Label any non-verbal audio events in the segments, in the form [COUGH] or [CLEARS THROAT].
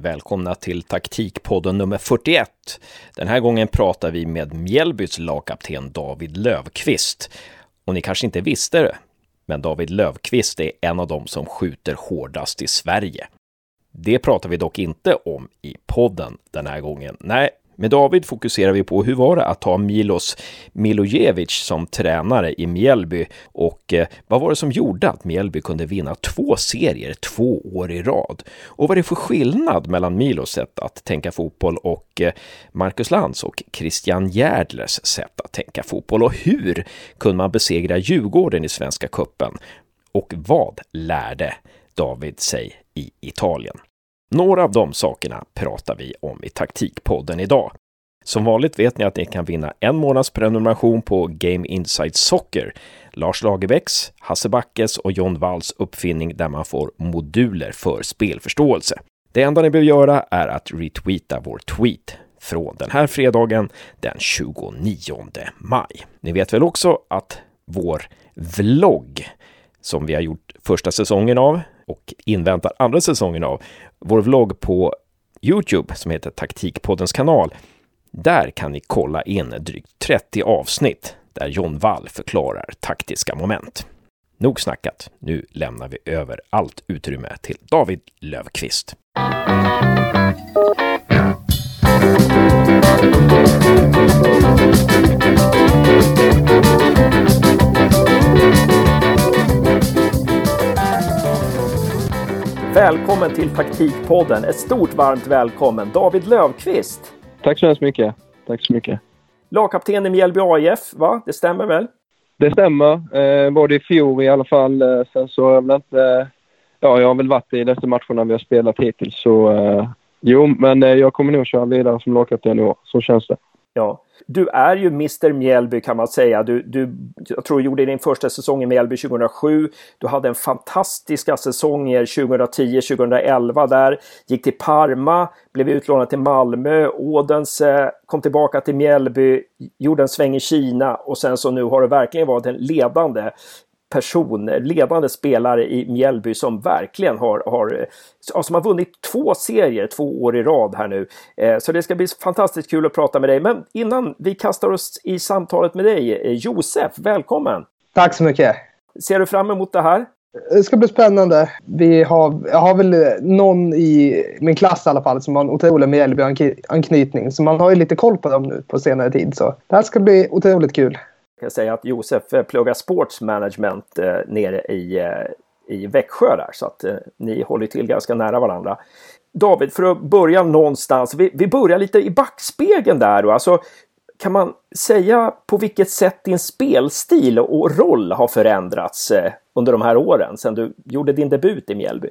Välkomna till taktikpodden nummer 41. Den här gången pratar vi med Mjällbys lagkapten David Lövqvist. Och ni kanske inte visste det, men David Lövqvist är en av dem som skjuter hårdast i Sverige. Det pratar vi dock inte om i podden den här gången. Nej, med David fokuserar vi på hur var det att ha Milos Milojevic som tränare i Mjällby och eh, vad var det som gjorde att Mjällby kunde vinna två serier två år i rad? Och vad är det för skillnad mellan Milos sätt att tänka fotboll och eh, Marcus Lantz och Christian Järdlers sätt att tänka fotboll? Och hur kunde man besegra Djurgården i Svenska Kuppen? Och vad lärde David sig i Italien? Några av de sakerna pratar vi om i Taktikpodden idag. Som vanligt vet ni att ni kan vinna en månads prenumeration på Game Inside Soccer, Lars Lagerbäcks, Hasse Backes och John Walls uppfinning där man får moduler för spelförståelse. Det enda ni behöver göra är att retweeta vår tweet från den här fredagen den 29 maj. Ni vet väl också att vår vlogg som vi har gjort första säsongen av och inväntar andra säsongen av, vår vlogg på Youtube som heter Taktikpoddens kanal. Där kan ni kolla in drygt 30 avsnitt där John Wall förklarar taktiska moment. Nog snackat, nu lämnar vi över allt utrymme till David Lövqvist. Välkommen till Taktikpodden. Ett stort varmt välkommen David Lövqvist. Tack så hemskt mycket. Tack så mycket. Lagkapten i Mjällby AIF, va? Det stämmer väl? Det stämmer. Eh, det i fjol i alla fall. Eh, sen så har jag väl inte... Ja, jag har väl varit i dessa matcherna vi har spelat hittills så... Eh, jo, men eh, jag kommer nog köra vidare som lagkapten i år. Så känns det. Ja. Du är ju Mr Mjällby kan man säga. Du, du, jag tror du gjorde din första säsong i Mjällby 2007. Du hade en fantastiska säsonger 2010-2011 där. Gick till Parma, blev utlånad till Malmö, Odense, kom tillbaka till Mjällby, gjorde en sväng i Kina och sen så nu har du verkligen varit en ledande person, ledande spelare i Mjällby som verkligen har, har, som har vunnit två serier två år i rad här nu. Eh, så det ska bli fantastiskt kul att prata med dig. Men innan vi kastar oss i samtalet med dig, eh, Josef, välkommen! Tack så mycket! Ser du fram emot det här? Det ska bli spännande. Vi har, jag har väl någon i min klass i alla fall som har en otrolig Mjällby-anknytning. Så man har ju lite koll på dem nu på senare tid. Så det här ska bli otroligt kul kan säga att Josef eh, pluggar pluggar sportsmanagement eh, nere i, eh, i Växjö där så att eh, ni håller till ganska nära varandra. David, för att börja någonstans. Vi, vi börjar lite i backspegeln där. Då. Alltså, kan man säga på vilket sätt din spelstil och roll har förändrats eh, under de här åren sedan du gjorde din debut i Mjällby?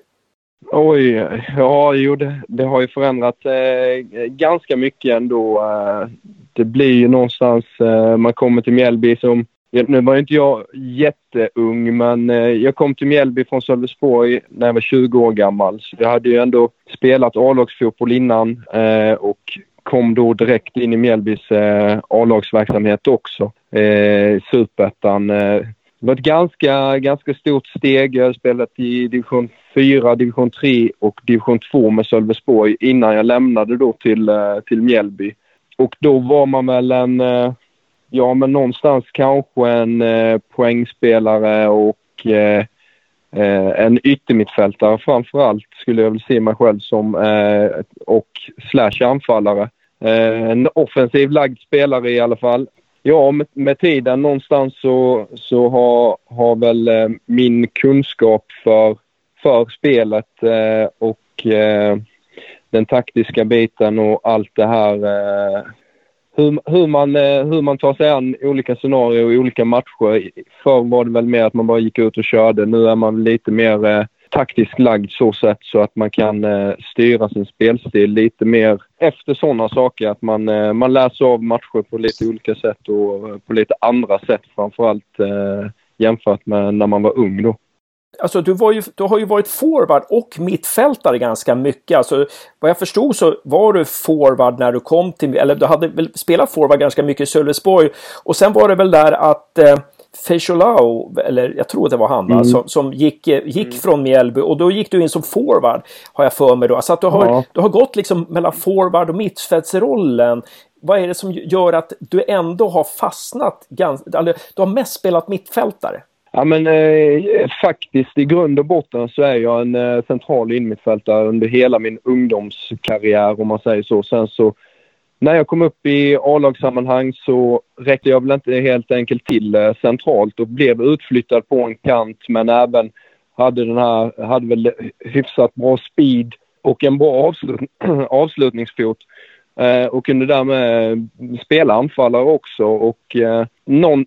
Oj, ja, jo, det, det har ju förändrats eh, ganska mycket ändå. Eh, det blir ju någonstans, eh, man kommer till Mjällby som, nu var inte jag jätteung men eh, jag kom till Mjällby från Sölvesborg när jag var 20 år gammal. Så jag hade ju ändå spelat A-lagsfotboll innan eh, och kom då direkt in i Mjällbys eh, A-lagsverksamhet också. Eh, Superettan. Eh, det var ett ganska, ganska stort steg. Jag har spelat i division 4, division 3 och division 2 med Sölvesborg innan jag lämnade då till, eh, till Mjällby. Och då var man väl en, eh, ja men någonstans kanske en eh, poängspelare och eh, en yttermittfältare framför allt skulle jag väl se mig själv som och slash anfallare. En offensiv lagd spelare i alla fall. Ja, med, med tiden någonstans så, så har, har väl min kunskap för, för spelet och den taktiska biten och allt det här. Eh, hur, hur, man, eh, hur man tar sig an olika scenarier och olika matcher. Förr var det väl mer att man bara gick ut och körde. Nu är man lite mer eh, taktiskt lagd så sätt så att man kan eh, styra sin spelstil lite mer efter sådana saker. Att man, eh, man läser av matcher på lite olika sätt och eh, på lite andra sätt framförallt eh, jämfört med när man var ung då. Alltså du, var ju, du har ju varit forward och mittfältare ganska mycket. Alltså, vad jag förstod så var du forward när du kom till, eller du hade väl spelat forward ganska mycket i Sölvesborg. Och sen var det väl där att eh, Feijolau, eller jag tror det var han, mm. som, som gick, eh, gick mm. från Mjällby och då gick du in som forward, har jag för mig då. Så att du har, ja. du har gått liksom mellan forward och mittfältsrollen. Vad är det som gör att du ändå har fastnat, ganska, eller du har mest spelat mittfältare? Ja men eh, faktiskt i grund och botten så är jag en eh, central innermittfältare under hela min ungdomskarriär om man säger så. Sen så när jag kom upp i A-lagssammanhang så räckte jag väl inte helt enkelt till eh, centralt och blev utflyttad på en kant men även hade den här, hade väl hyfsat bra speed och en bra avslut, [CLEARS THROAT] avslutningsfot. Eh, och kunde därmed spela anfallare också. Och eh,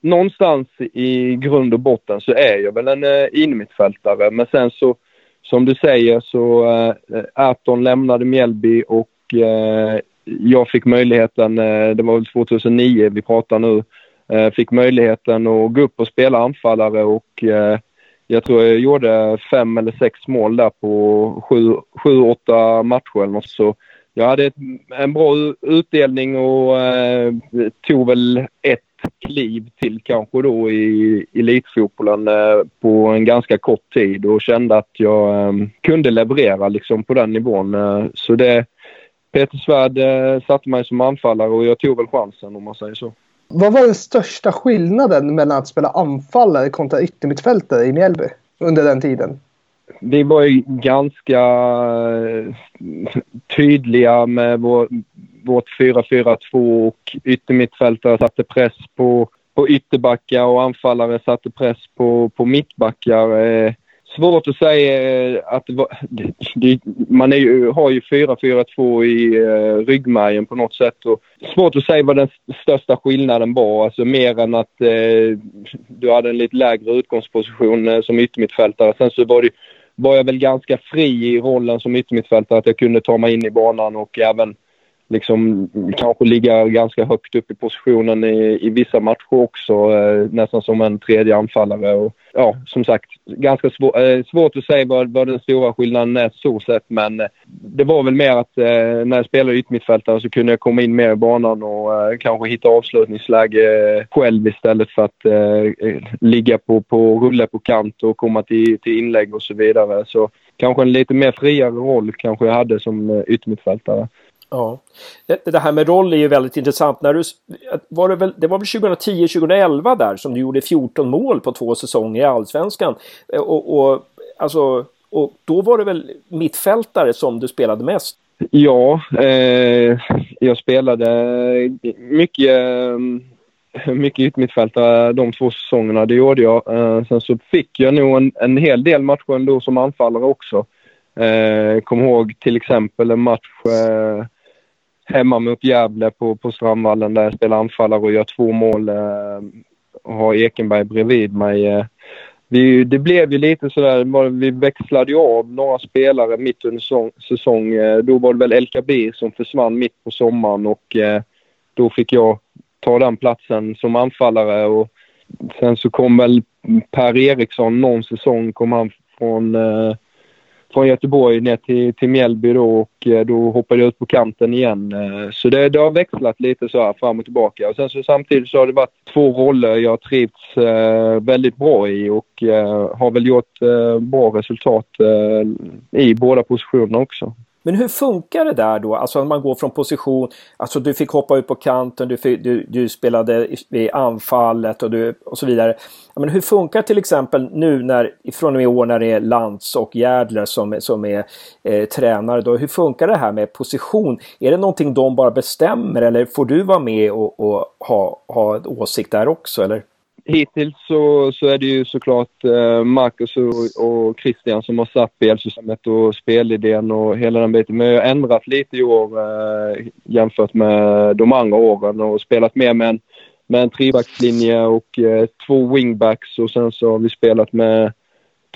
någonstans i grund och botten så är jag väl en eh, innermittfältare. Men sen så som du säger så eh, Erton lämnade Mjällby och eh, jag fick möjligheten, eh, det var väl 2009 vi pratar nu, eh, fick möjligheten att gå upp och spela anfallare. Och eh, jag tror jag gjorde fem eller sex mål där på sju, sju åtta matcher eller något. Så jag hade ett, en bra utdelning och eh, tog väl ett kliv till kanske då i elitfotbollen eh, på en ganska kort tid och kände att jag eh, kunde leverera liksom på den nivån. Eh, så det, Peter Svärd eh, satte mig som anfallare och jag tog väl chansen om man säger så. Vad var den största skillnaden mellan att spela anfallare kontra yttermittfältare i Mjällby under den tiden? Vi var ju ganska eh, tydliga med vår, vårt 4-4-2 och yttermittfältare satte press på, på ytterbackar och anfallare satte press på, på mittbackar. Eh, Svårt att säga eh, att det var, det, man är ju, har ju 4-4-2 i eh, ryggmärgen på något sätt. Och svårt att säga vad den största skillnaden var, alltså mer än att eh, du hade en lite lägre utgångsposition eh, som yttermittfältare. Sen så var, det, var jag väl ganska fri i rollen som yttermittfältare, att jag kunde ta mig in i banan och även liksom kanske ligga ganska högt upp i positionen i, i vissa matcher också. Eh, nästan som en tredje anfallare. Och, ja, som sagt, ganska svår, eh, svårt att säga vad, vad den stora skillnaden är så sett. Men eh, det var väl mer att eh, när jag spelade yttermittfältare så kunde jag komma in mer i banan och eh, kanske hitta avslutningsläge själv istället för att eh, ligga på, på rulle på kant och komma till, till inlägg och så vidare. Så kanske en lite mer friare roll kanske jag hade som eh, yttermittfältare. Ja. Det, här med roll är ju väldigt intressant. När du, var det, väl, det var väl 2010-2011 där som du gjorde 14 mål på två säsonger i Allsvenskan. Eh, och, och, alltså, och då var det väl mittfältare som du spelade mest? Ja, eh, jag spelade mycket, eh, mycket yttermittfältare de två säsongerna. Det gjorde jag. Eh, sen så fick jag nog en, en hel del matcher ändå som anfallare också. Eh, kom ihåg till exempel en match eh, hemma mot Gävle på, på Strandvallen där jag spelar anfallare och gör två mål eh, och har Ekenberg bredvid mig. Eh, vi, det blev ju lite sådär, vi växlade ju av några spelare mitt under säsong. säsong. Eh, då var det väl LKB som försvann mitt på sommaren och eh, då fick jag ta den platsen som anfallare och sen så kom väl Per Eriksson någon säsong kom han från eh, från Göteborg ner till, till Mjällby då och eh, då hoppade jag ut på kanten igen. Eh, så det, det har växlat lite så här fram och tillbaka. Och sen så samtidigt så har det varit två roller jag trivts eh, väldigt bra i och eh, har väl gjort bra resultat i båda positionerna också. Men hur funkar det där då? Alltså om man går från position, alltså du fick hoppa ut på kanten, du, fick, du, du spelade i anfallet och, du, och så vidare. Men hur funkar till exempel nu när, från och med i år när det är Lantz och Järdler som, som är eh, tränare då, hur funkar det här med position? Är det någonting de bara bestämmer eller får du vara med och, och ha, ha åsikt där också eller? Hittills så, så är det ju såklart eh, Marcus och, och Christian som har satt spelsystemet och spelidén och hela den biten. Men jag har ändrat lite i år eh, jämfört med de andra åren och spelat mer med en, med en trebackslinje och eh, två wingbacks och sen så har vi spelat med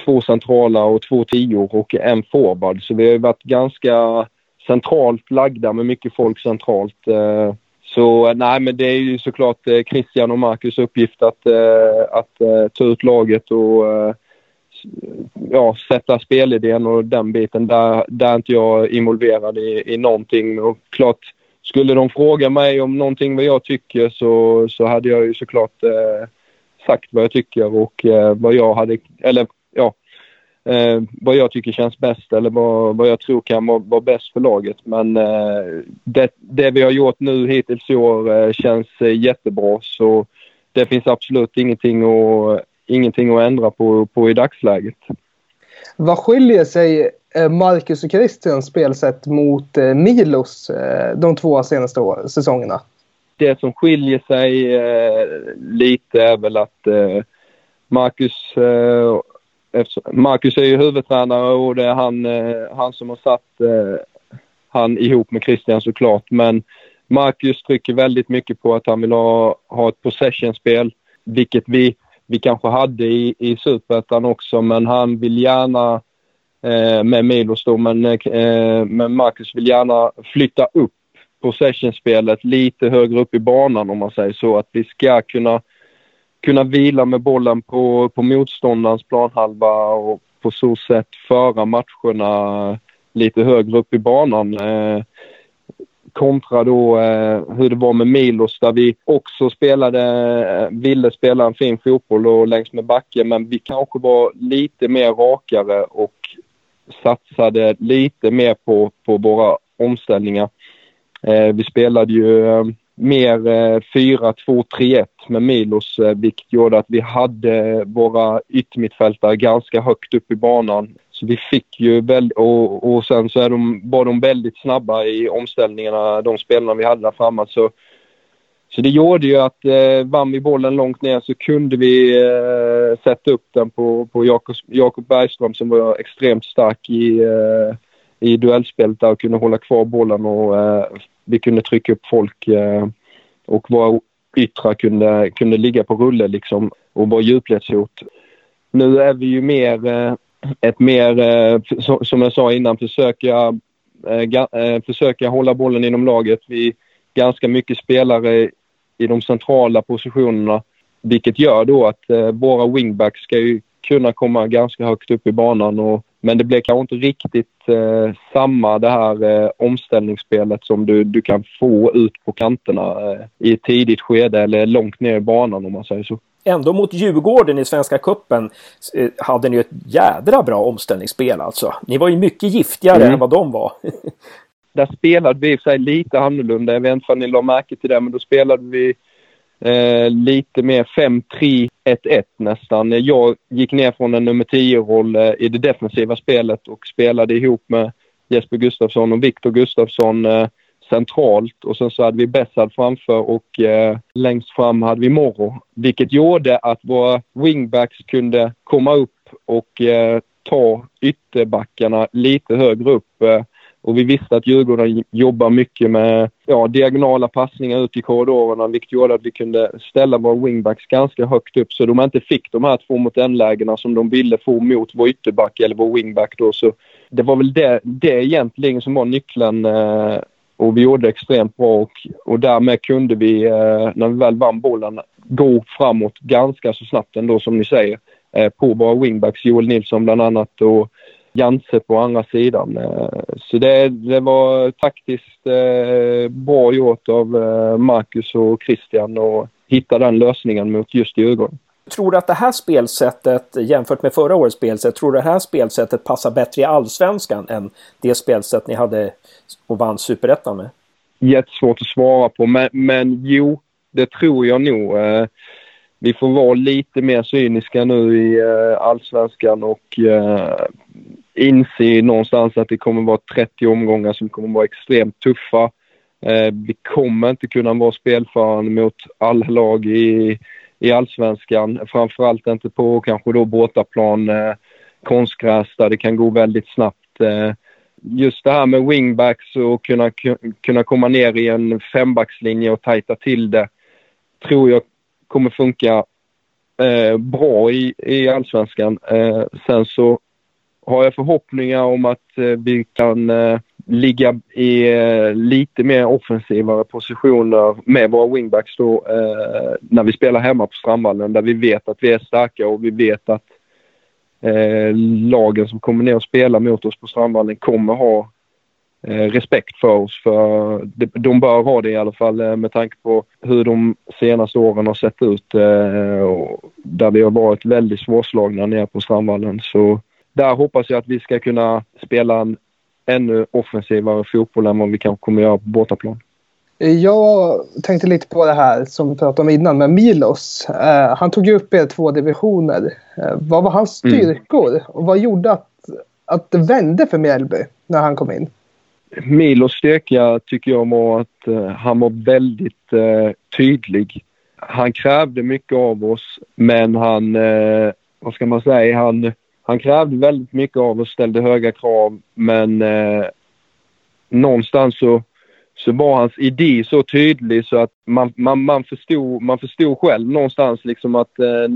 två centrala och två tior och en forward. Så vi har varit ganska centralt lagda med mycket folk centralt. Eh, så eh, nej, men det är ju såklart eh, Christian och Marcus uppgift att, eh, att eh, ta ut laget och eh, ja, sätta spelidén och den biten. Där, där är inte jag involverad i, i någonting. Och klart, skulle de fråga mig om någonting vad jag tycker så, så hade jag ju såklart eh, sagt vad jag tycker och eh, vad jag hade, eller ja, eh, vad jag tycker känns bäst eller vad, vad jag tror kan vara, vara bäst för laget. Men eh, det, det, vi har gjort nu hittills i år eh, känns eh, jättebra så det finns absolut ingenting att, ingenting att ändra på, på i dagsläget. Vad skiljer sig eh, Marcus och Christians spelsätt mot Milos de två senaste år, säsongerna? Det som skiljer sig eh, lite är väl att eh, Marcus eh, Marcus är ju huvudtränare och det är han, eh, han som har satt eh, han ihop med Christian såklart. Men Marcus trycker väldigt mycket på att han vill ha, ha ett possession-spel, vilket vi, vi kanske hade i, i Superettan också, men han vill gärna eh, med Milos då, men, eh, men Marcus vill gärna flytta upp possession-spelet lite högre upp i banan om man säger så. Att vi ska kunna kunna vila med bollen på, på motståndarens planhalva och på så sätt föra matcherna lite högre upp i banan. Eh, kontra då eh, hur det var med Milos där vi också spelade, eh, ville spela en fin fotboll och längs med backen men vi kanske var lite mer rakare och satsade lite mer på, på våra omställningar. Eh, vi spelade ju eh, mer eh, 4-2-3-1 med Milos eh, vilket gjorde att vi hade våra yttermittfältare ganska högt upp i banan. Så vi fick ju väldigt, och, och sen så är de, var de väldigt snabba i omställningarna, de spelarna vi hade där framme. Så, så det gjorde ju att eh, vann vi bollen långt ner så kunde vi eh, sätta upp den på, på Jakob, Jakob Bergström som var extremt stark i, eh, i duellspelet där och kunde hålla kvar bollen och eh, vi kunde trycka upp folk eh, och våra yttrar kunde, kunde ligga på rulle liksom och vara djupledshot. Nu är vi ju mer eh, ett mer, eh, som jag sa innan, försöka, eh, eh, försöka hålla bollen inom laget. Vi är ganska mycket spelare i de centrala positionerna vilket gör då att eh, våra wingbacks ska ju kunna komma ganska högt upp i banan och men det blir kanske inte riktigt eh, samma det här eh, omställningsspelet som du, du kan få ut på kanterna eh, i ett tidigt skede eller långt ner i banan om man säger så. Ändå mot Djurgården i Svenska Cupen eh, hade ni ett jädra bra omställningsspel alltså. Ni var ju mycket giftigare mm. än vad de var. [LAUGHS] Där spelade vi i sig lite annorlunda. Jag vet inte om ni la märke till det, men då spelade vi eh, lite mer 5-3-1-1 nästan. Jag gick ner från en nummer 10-roll eh, i det defensiva spelet och spelade ihop med Jesper Gustafsson och Viktor Gustafsson eh, centralt och sen så hade vi Bessad framför och eh, längst fram hade vi Morro. Vilket gjorde att våra wingbacks kunde komma upp och eh, ta ytterbackarna lite högre upp. Eh, och vi visste att Djurgården jobbar mycket med ja, diagonala passningar ut i korridorerna vilket gjorde att vi kunde ställa våra wingbacks ganska högt upp så de inte fick de här två mot en-lägena som de ville få mot vår ytterback eller vår wingback då. Så det var väl det, det egentligen som var nyckeln eh, och vi gjorde extremt bra och, och därmed kunde vi, eh, när vi väl vann bollen, gå framåt ganska så snabbt ändå som ni säger eh, på våra wingbacks. Joel Nilsson bland annat och Janse på andra sidan. Eh, så det, det var taktiskt eh, bra gjort av eh, Marcus och Christian att hitta den lösningen mot just Djurgården. Tror du att det här spelsättet jämfört med förra årets spelsätt, tror du det här spelsättet passar bättre i allsvenskan än det spelsätt ni hade och vann superettan med? Jättesvårt att svara på, men, men jo, det tror jag nog. Vi får vara lite mer cyniska nu i allsvenskan och inse någonstans att det kommer vara 30 omgångar som kommer vara extremt tuffa. Eh, vi kommer inte kunna vara spelförande mot alla lag i, i allsvenskan. Framförallt inte på kanske då bortaplan, eh, konstgräs där det kan gå väldigt snabbt. Eh, just det här med wingbacks och kunna, kunna komma ner i en fembackslinje och tajta till det tror jag kommer funka eh, bra i, i allsvenskan. Eh, sen så har jag förhoppningar om att eh, vi kan eh, ligga i eh, lite mer offensivare positioner med våra wingbacks då när vi spelar hemma på Strandvallen där vi vet att vi är starka och vi vet att lagen som kommer ner och spelar mot oss på Strandvallen kommer ha respekt för oss. För de bör ha det i alla fall med tanke på hur de senaste åren har sett ut. Där vi har varit väldigt svårslagna nere på Strandvallen. Så där hoppas jag att vi ska kunna spela en ännu offensivare fotboll än vad vi kanske kommer göra på bortaplan. Jag tänkte lite på det här som vi pratade om innan med Milos. Uh, han tog ju upp er två divisioner. Uh, vad var hans mm. styrkor mm. och vad gjorde att, att det vände för Mjällby när han kom in? Milos styrka tycker jag var att uh, han var väldigt tydlig. Han krävde mycket av oss men han, vad ska man säga, han, han krävde väldigt mycket av oss, ställde höga krav men eh, någonstans så så var hans idé så tydlig så att man, man, man, förstod, man förstod själv någonstans liksom att eh,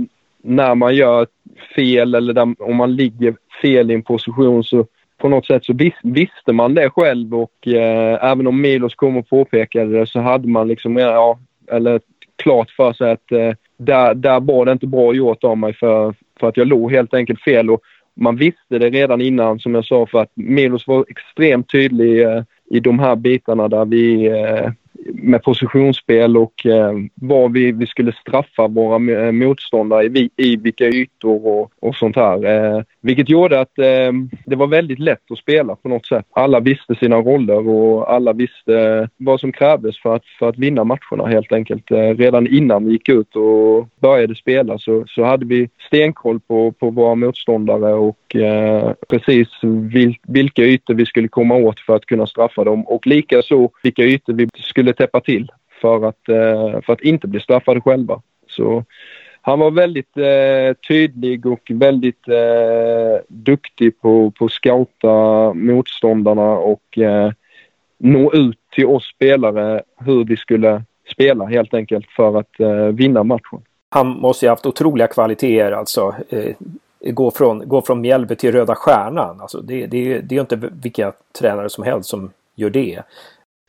när man gör fel eller där, om man ligger fel i en position så på något sätt så vis, visste man det själv och eh, även om Milos kom och påpekade det så hade man liksom, ja, eller klart för sig att eh, där, där var det inte bra gjort av mig för, för att jag låg helt enkelt fel. Och man visste det redan innan som jag sa för att Milos var extremt tydlig eh, i de här bitarna där vi eh, med positionsspel och eh, var vi, vi skulle straffa våra eh, motståndare i, i vilka ytor och, och sånt här. Eh, vilket gjorde att eh, det var väldigt lätt att spela på något sätt. Alla visste sina roller och alla visste vad som krävdes för att, för att vinna matcherna helt enkelt. Eh, redan innan vi gick ut och började spela så, så hade vi stenkoll på, på våra motståndare och eh, precis vil, vilka ytor vi skulle komma åt för att kunna straffa dem och likaså vilka ytor vi skulle täppa till för att, eh, för att inte bli straffade själva. Så han var väldigt eh, tydlig och väldigt eh, duktig på, på att scouta motståndarna och eh, nå ut till oss spelare hur vi skulle spela helt enkelt för att eh, vinna matchen. Han måste ju haft otroliga kvaliteter alltså. Eh, gå, från, gå från Mjällby till Röda Stjärnan. Alltså, det, det, det är ju inte vilka tränare som helst som gör det.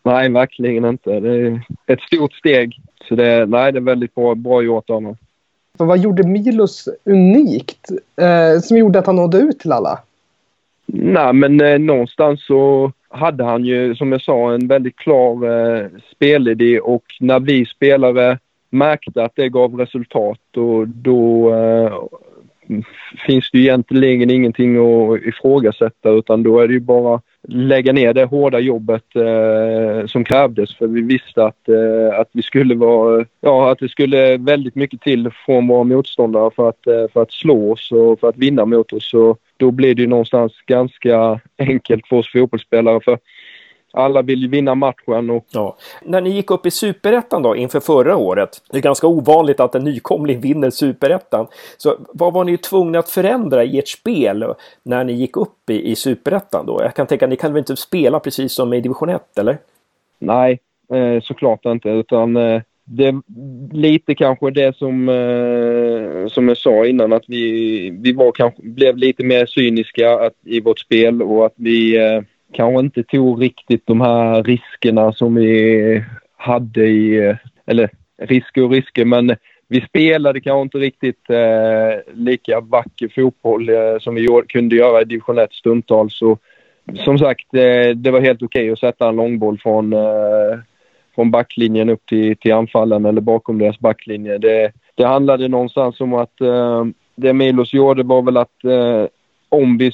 Nej, verkligen inte. Det är ett stort steg. Så det, nej, det är väldigt bra, bra gjort av honom. Vad gjorde Milos unikt eh, som gjorde att han nådde ut till alla? Nej, men eh, någonstans så hade han ju, som jag sa, en väldigt klar eh, spelidé och när vi spelare märkte att det gav resultat och då eh, finns det ju egentligen ingenting att ifrågasätta utan då är det ju bara lägga ner det hårda jobbet eh, som krävdes för vi visste att, eh, att vi skulle vara, ja att det skulle väldigt mycket till från våra motståndare för att, eh, för att slå oss och för att vinna mot oss. Så då blir det ju någonstans ganska enkelt för oss fotbollsspelare för alla vill ju vinna matchen. Och... Ja. När ni gick upp i superettan då inför förra året. Det är ganska ovanligt att en nykomling vinner superettan. Så vad var ni tvungna att förändra i ert spel när ni gick upp i, i superettan då? Jag kan tänka att ni kan väl inte spela precis som i division 1 eller? Nej, eh, såklart inte utan eh, det är lite kanske det som, eh, som jag sa innan att vi, vi var kanske, blev lite mer cyniska att, i vårt spel och att vi kanske inte tog riktigt de här riskerna som vi hade i, eller risker och risker, men vi spelade kanske inte riktigt eh, lika vacker fotboll eh, som vi gjorde, kunde göra i division 1 stundtals. Så, som sagt, eh, det var helt okej okay att sätta en långboll från, eh, från backlinjen upp till, till anfallen eller bakom deras backlinje. Det, det handlade någonstans om att eh, det Milos gjorde var väl att eh, om vi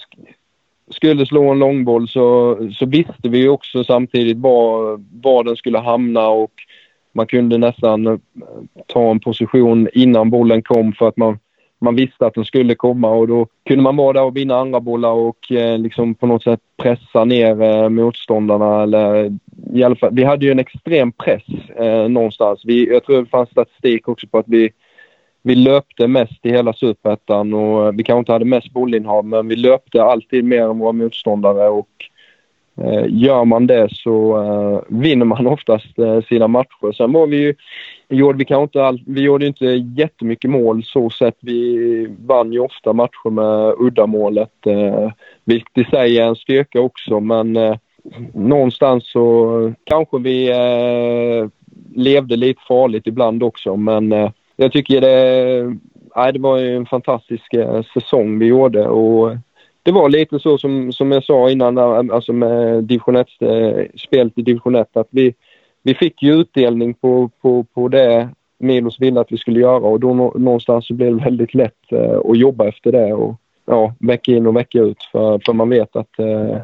skulle slå en långboll så, så visste vi också samtidigt var, var den skulle hamna och man kunde nästan eh, ta en position innan bollen kom för att man, man visste att den skulle komma och då kunde man vara där och vinna andra bollar och eh, liksom på något sätt pressa ner eh, motståndarna. Eller, i alla fall, vi hade ju en extrem press eh, någonstans. Vi, jag tror det fanns statistik också på att vi vi löpte mest i hela superettan och eh, vi kanske inte hade mest bollinnehav men vi löpte alltid mer än våra motståndare och eh, gör man det så eh, vinner man [LAUGHS] oftast eh, sina matcher. Sen var vi ju, gjorde vi kanske inte all, vi gjorde inte jättemycket mål så sett. Vi vann ju ofta matcher med uddamålet eh, vilket i sig är en styrka också men eh, någonstans så kanske vi eh, levde lite farligt ibland också men eh, jag tycker det, nej, det var en fantastisk eh, säsong vi gjorde och det var lite så som, som jag sa innan, alltså med division 1, eh, spelet i division 1, att vi, vi fick ju utdelning på, på, på det Milos ville att vi skulle göra och då någonstans så blev det väldigt lätt eh, att jobba efter det och ja, vecka in och vecka ut för, för man vet att eh,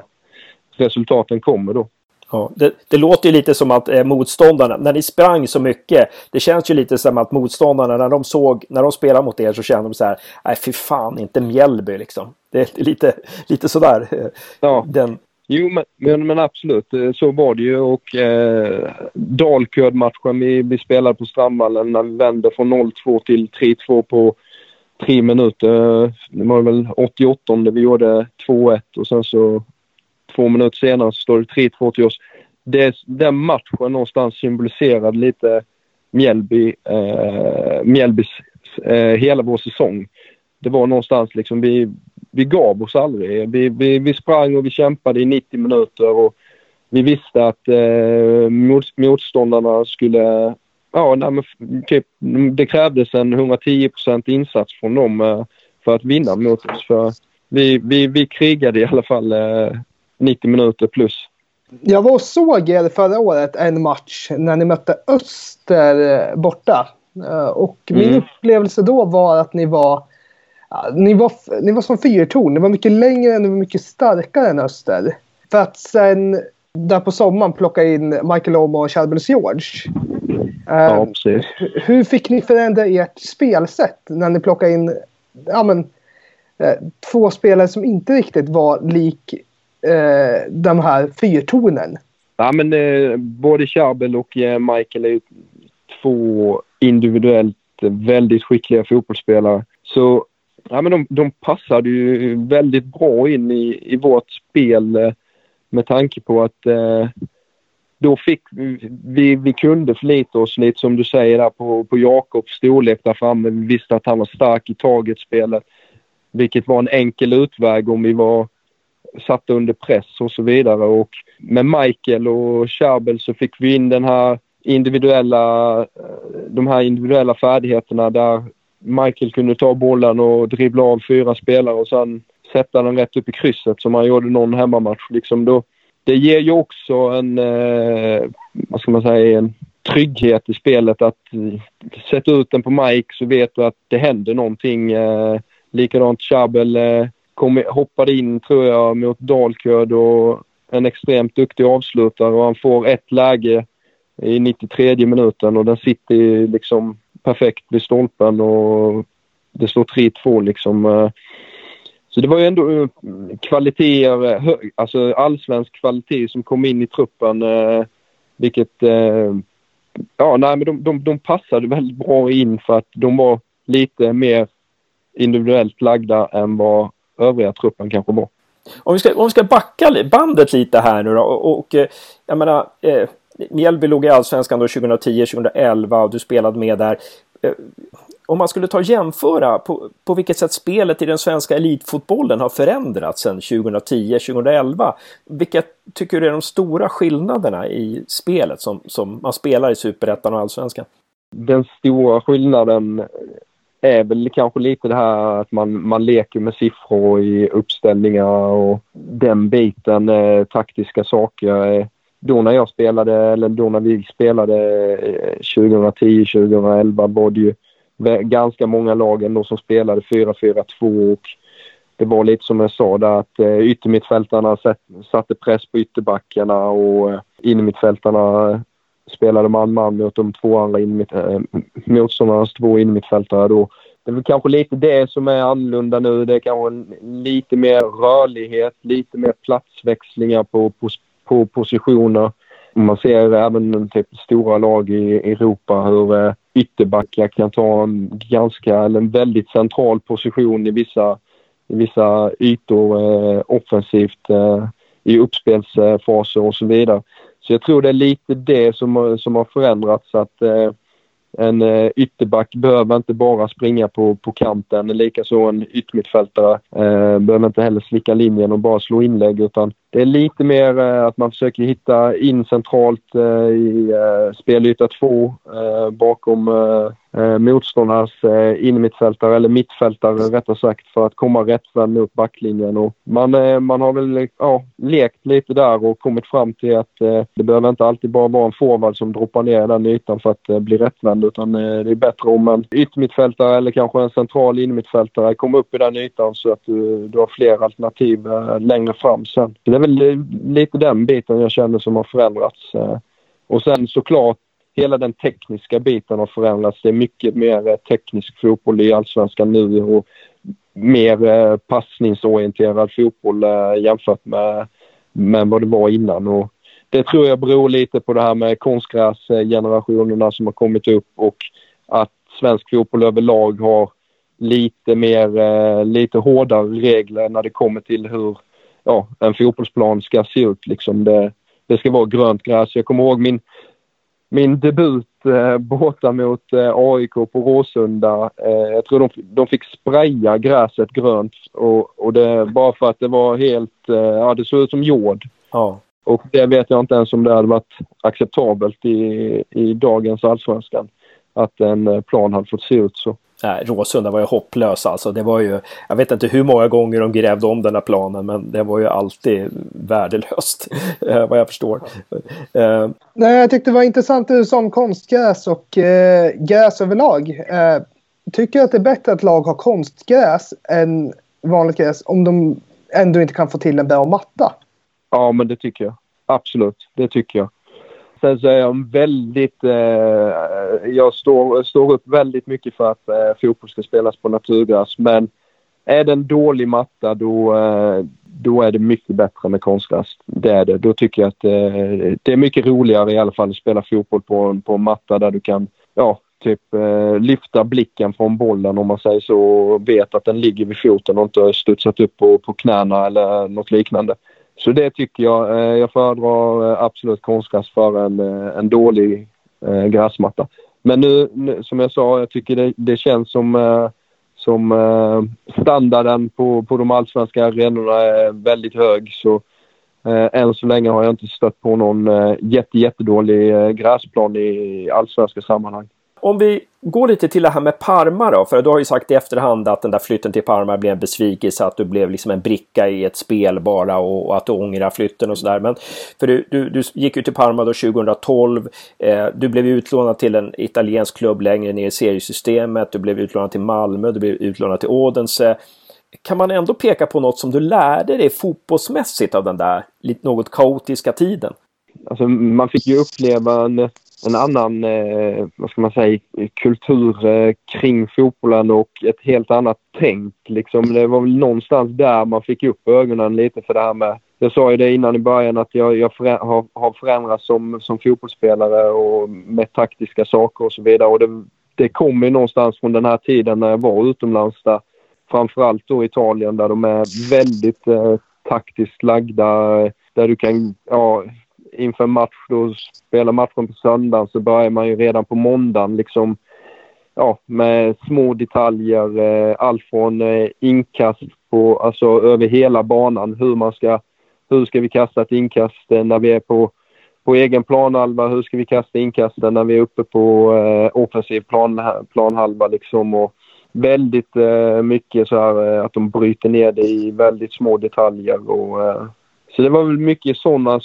resultaten kommer då. Ja, det, det, låter ju lite som att eh, motståndarna, när ni sprang så mycket, det känns ju lite som att motståndarna när de såg, när de spelade mot er så kände de så här, nej fy fan, inte Mjällby liksom. Det är lite, lite sådär. Eh, ja. Den... Jo, men, men, men, absolut, eh, så var det ju och eh, Dalkurd-matchen vi, vi spelade på Strandvallen när vi vände från 0-2 till 3-2 på tre minuter. Det var väl 88 vi gjorde 2-1 och sen så två minuter senare så står det 3-2 till oss. Det, den matchen någonstans symboliserade lite Mjällby, eh, Mjällbys eh, hela vår säsong. Det var någonstans liksom, vi, vi gav oss aldrig. Vi, vi, vi sprang och vi kämpade i 90 minuter och vi visste att eh, motståndarna skulle... Ja, nej, men typ, det krävdes en 110% insats från dem eh, för att vinna mot oss. För vi, vi, vi krigade i alla fall eh, 90 minuter plus. Jag var och såg er förra året en match när ni mötte Öster eh, borta. Eh, och min mm. upplevelse då var att ni var, ni var, ni var som fyrtorn. Ni var mycket längre, var mycket starkare än Öster. För att sen där på sommaren plocka in Michael Omo och Charbels George. Ja, precis. Hur fick ni förändra ert spelsätt när ni plockade in ja, men, två spelare som inte riktigt var lik eh, de här fyrtonen. Ja, men eh, både Charbel och eh, Michael är två individuellt väldigt skickliga fotbollsspelare. Så ja, men de, de passade ju väldigt bra in i, i vårt spel eh, med tanke på att eh, då fick vi, vi kunde förlita oss lite som du säger där på, på Jakobs storlek där framme. Vi visste att han var stark i taget spelet. Vilket var en enkel utväg om vi var satta under press och så vidare. Och med Michael och Charbel så fick vi in den här individuella, eh, de här individuella färdigheterna där Michael kunde ta bollen och dribbla av fyra spelare och sen sätta den rätt upp i krysset som han gjorde någon hemmamatch. Liksom då, det ger ju också en, eh, vad ska man säga, en trygghet i spelet att sätta ut den på Mike så vet du att det händer någonting. Eh, likadant Chabel eh, kom, hoppade in, tror jag, mot Dalkurd och en extremt duktig avslutare och han får ett läge i 93 minuten och den sitter liksom perfekt vid stolpen och det står 3-2 liksom. Eh. Så det var ju ändå eh, kvaliteter, alltså allsvensk kvalitet som kom in i truppen. Eh, vilket, ja nej men de, de, de passade väldigt bra in för att de var lite mer individuellt lagda än vad övriga truppen kanske var. Om vi ska, om vi ska backa bandet lite här nu då och, och eh, jag menar eh, Mjällby låg i Allsvenskan då 2010-2011 och du spelade med där. Eh, om man skulle ta och jämföra på, på vilket sätt spelet i den svenska elitfotbollen har förändrats sedan 2010-2011. Vilka tycker du är de stora skillnaderna i spelet som, som man spelar i Superettan och Allsvenskan? Den stora skillnaden är väl kanske lite det här att man, man leker med siffror i uppställningar och den biten, eh, taktiska saker. Eh, då när jag spelade, eller då när vi spelade eh, 2010-2011 var det ju ganska många lag ändå som spelade 4-4-2 och det var lite som jag sa där att eh, yttermittfältarna satte press på ytterbackarna och eh, innermittfältarna spelade man-man mot de två andra inmitt, äh, eh, motståndarnas två innermittfältare då. Det är väl kanske lite det som är annorlunda nu. Det är kanske lite mer rörlighet, lite mer platsväxlingar på, på, på positioner. Man ser även typ stora lag i Europa hur eh, ytterbackar kan ta en ganska, eller en väldigt central position i vissa, i vissa ytor eh, offensivt eh, i uppspelsfaser och så vidare. Så jag tror det är lite det som, som har förändrats att eh, en eh, ytterback behöver inte bara springa på, på kanten. Likaså en yttermittfältare eh, behöver inte heller slicka linjen och bara slå inlägg utan det är lite mer eh, att man försöker hitta in centralt eh, i eh, spelyta 2 eh, bakom eh, eh, motståndarnas innermittfältare eller mittfältare rättare sagt för att komma rättvänd mot backlinjen. Och man, man har väl ja, lekt lite där och kommit fram till att det behöver inte alltid bara vara en forward som droppar ner i den ytan för att bli rättvänd utan det är bättre om en yttermittfältare eller kanske en central innermittfältare kommer upp i den ytan så att du, du har fler alternativ längre fram sen. Så väl lite den biten jag känner som har förändrats. Eh. Och sen såklart hela den tekniska biten har förändrats. Det är mycket mer eh, teknisk fotboll i allsvenskan nu och mer eh, passningsorienterad fotboll jämfört med, med vad det var innan. Och det tror jag beror lite på det här med konstgräsgenerationerna som har kommit upp och att svensk fotboll överlag har lite mer, lite hårdare regler när det kommer till hur ja, en fotbollsplan ska se ut. Liksom det, det ska vara grönt gräs. Jag kommer ihåg min, min debut eh, borta mot eh, AIK på Råsunda. Eh, jag tror de, de fick spraya gräset grönt och, och det bara för att det var helt, eh, ja det såg ut som jord. Ja. Och det vet jag inte ens om det hade varit acceptabelt i, i dagens allsvenskan. Att en eh, plan hade fått se ut så. Nej, Råsunda var ju hopplös alltså. Det var ju, jag vet inte hur många gånger de grävde om den här planen men det var ju alltid värdelöst [LAUGHS] eh, vad jag förstår. Uh, Nej, jag tyckte det var intressant du sa om konstgräs och eh, gräs överlag. Eh, tycker att det är bättre att lag har konstgräs än vanligt gräs om de ändå inte kan få till en bra matta? Ja, men det tycker jag. Absolut, det tycker jag. Sen så är jag väldigt... Eh, jag står, står upp väldigt mycket för att eh, fotboll ska spelas på naturgräs. Men är det en dålig matta då, eh, då är det mycket bättre med konstgräs. Det är det. Då tycker jag att eh, det är mycket roligare i alla fall att spela fotboll på, på en matta där du kan ja, typ eh, lyfta blicken från bollen om man säger så och vet att den ligger vid foten och inte studsat upp på, på knäna eller något liknande. Så det tycker jag. Eh, jag föredrar eh, absolut konstgräs för en, eh, en dålig gräsmatta. Men nu, som jag sa, jag tycker det, det känns som, som standarden på, på de allsvenska arenorna är väldigt hög. Så än så länge har jag inte stött på någon jätte, jättedålig gräsplan i allsvenska sammanhang om vi går lite till det här med Parma då, för du har ju sagt i efterhand att den där flytten till Parma blev en besvikelse, att du blev liksom en bricka i ett spel bara och, och att du ångrar flytten och sådär. Men för du, du, du, gick ju till Parma då 2012. Eh, du blev utlånad till en italiensk klubb längre ner i seriesystemet. Du blev utlånad till Malmö, du blev utlånad till Odense. Kan man ändå peka på något som du lärde dig fotbollsmässigt av den där lite något kaotiska tiden? Alltså, man fick ju uppleva en annan, eh, vad ska man säga, kultur eh, kring fotbollen och ett helt annat tänk. Liksom. Det var väl någonstans där man fick upp ögonen lite för det här med jag sa ju det innan i början att jag, jag förä har, har förändrats som, som fotbollsspelare och med taktiska saker och så vidare. Och det, det kommer ju någonstans från den här tiden när jag var utomlands där framförallt då Italien där de är väldigt eh, taktiskt lagda. Eh, där du kan, ja, inför match, då spelar matchen på söndagen så börjar man ju redan på måndagen liksom ja, med små detaljer. Eh, allt från eh, inkast på, alltså över hela banan. Hur man ska, hur ska vi kasta ett inkast eh, när vi är på, på egen planhalva? Hur ska vi kasta inkasten när vi är uppe på eh, offensiv plan, eh, planhalva liksom? Och väldigt eh, mycket så här eh, att de bryter ner det i väldigt små detaljer och eh, så det var väl mycket sådana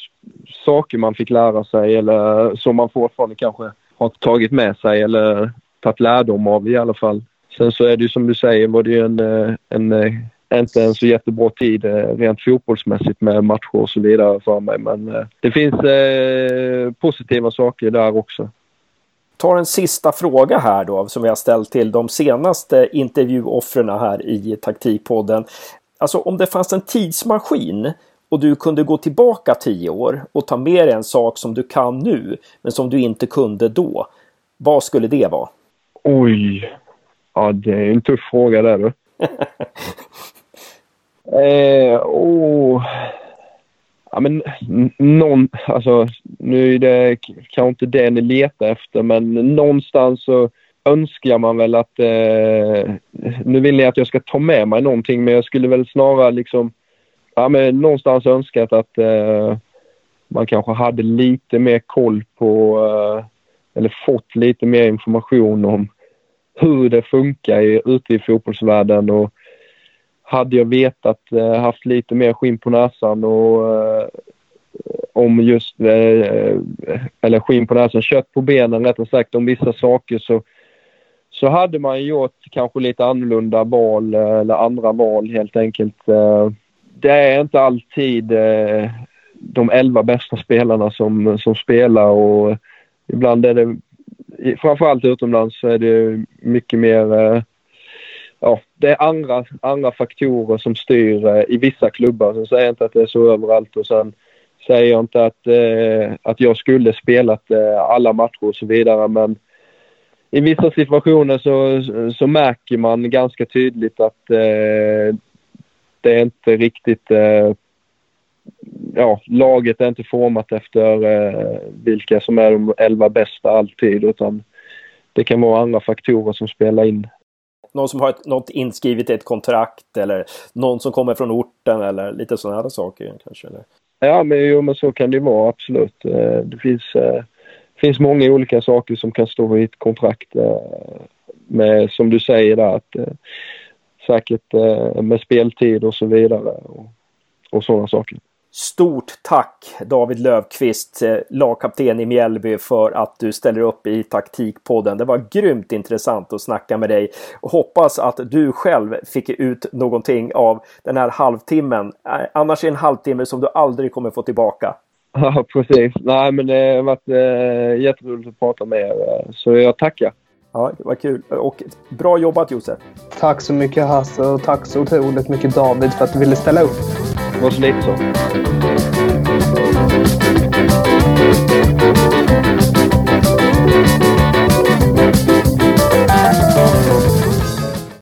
saker man fick lära sig eller som man fortfarande kanske har tagit med sig eller tagit lärdom av i alla fall. Sen så är det ju som du säger var det ju en, eh, en, en inte en så jättebra tid eh, rent fotbollsmässigt med matcher och så vidare för mig. Men det finns eh, positiva saker där också. tar en sista fråga här då som vi har ställt till de senaste intervjuoffren här i taktikpodden. Alltså om det fanns en tidsmaskin och du kunde gå tillbaka tio år och ta med dig en sak som du kan nu men som du inte kunde då. Vad skulle det vara? Oj. Ja, det är en tuff fråga där du. [LAUGHS] eh, oh. Ja, men någon, alltså nu är det kanske inte det ni letar efter men någonstans så önskar man väl att, eh, nu vill ni att jag ska ta med mig någonting men jag skulle väl snarare liksom ja, men någonstans önskat att eh, man kanske hade lite mer koll på eh, eller fått lite mer information om hur det funkar i, ute i fotbollsvärlden och hade jag vetat, eh, haft lite mer skinn på näsan och eh, om just, eh, eller skinn på näsan, kött på benen rättare sagt, om vissa saker så, så hade man gjort kanske lite annorlunda val eh, eller andra val helt enkelt. Eh. Det är inte alltid eh, de elva bästa spelarna som, som spelar och ibland är det, framförallt utomlands, så är det mycket mer eh, ja, det är andra, andra faktorer som styr eh, i vissa klubbar. Sen säger jag inte att det är så överallt och sen säger jag inte att, eh, att jag skulle spelat eh, alla matcher och så vidare men i vissa situationer så, så märker man ganska tydligt att eh, det är inte riktigt eh, ja, laget är inte format efter eh, vilka som är de elva bästa alltid utan det kan vara andra faktorer som spelar in någon som har ett, något inskrivet i ett kontrakt eller någon som kommer från orten eller lite sådana saker kanske? Eller? Ja, men, jo, men så kan det vara absolut. Eh, det finns, finns många olika saker som kan stå i ett kontrakt med, som du säger där, att säkert med speltid och så vidare och, och sådana saker. Stort tack David Lövqvist, eh, lagkapten i Mjällby, för att du ställer upp i Taktikpodden. Det var grymt intressant att snacka med dig. Och hoppas att du själv fick ut någonting av den här halvtimmen. Eh, annars är det en halvtimme som du aldrig kommer få tillbaka. [LAUGHS] Ja, precis. Nej, men det har varit jätteroligt att prata med er. Så jag tackar. Ja, vad kul. Och bra jobbat Josef. Tack så mycket Hasse och tack så otroligt mycket David för att du ville ställa upp. Det Varsågod så.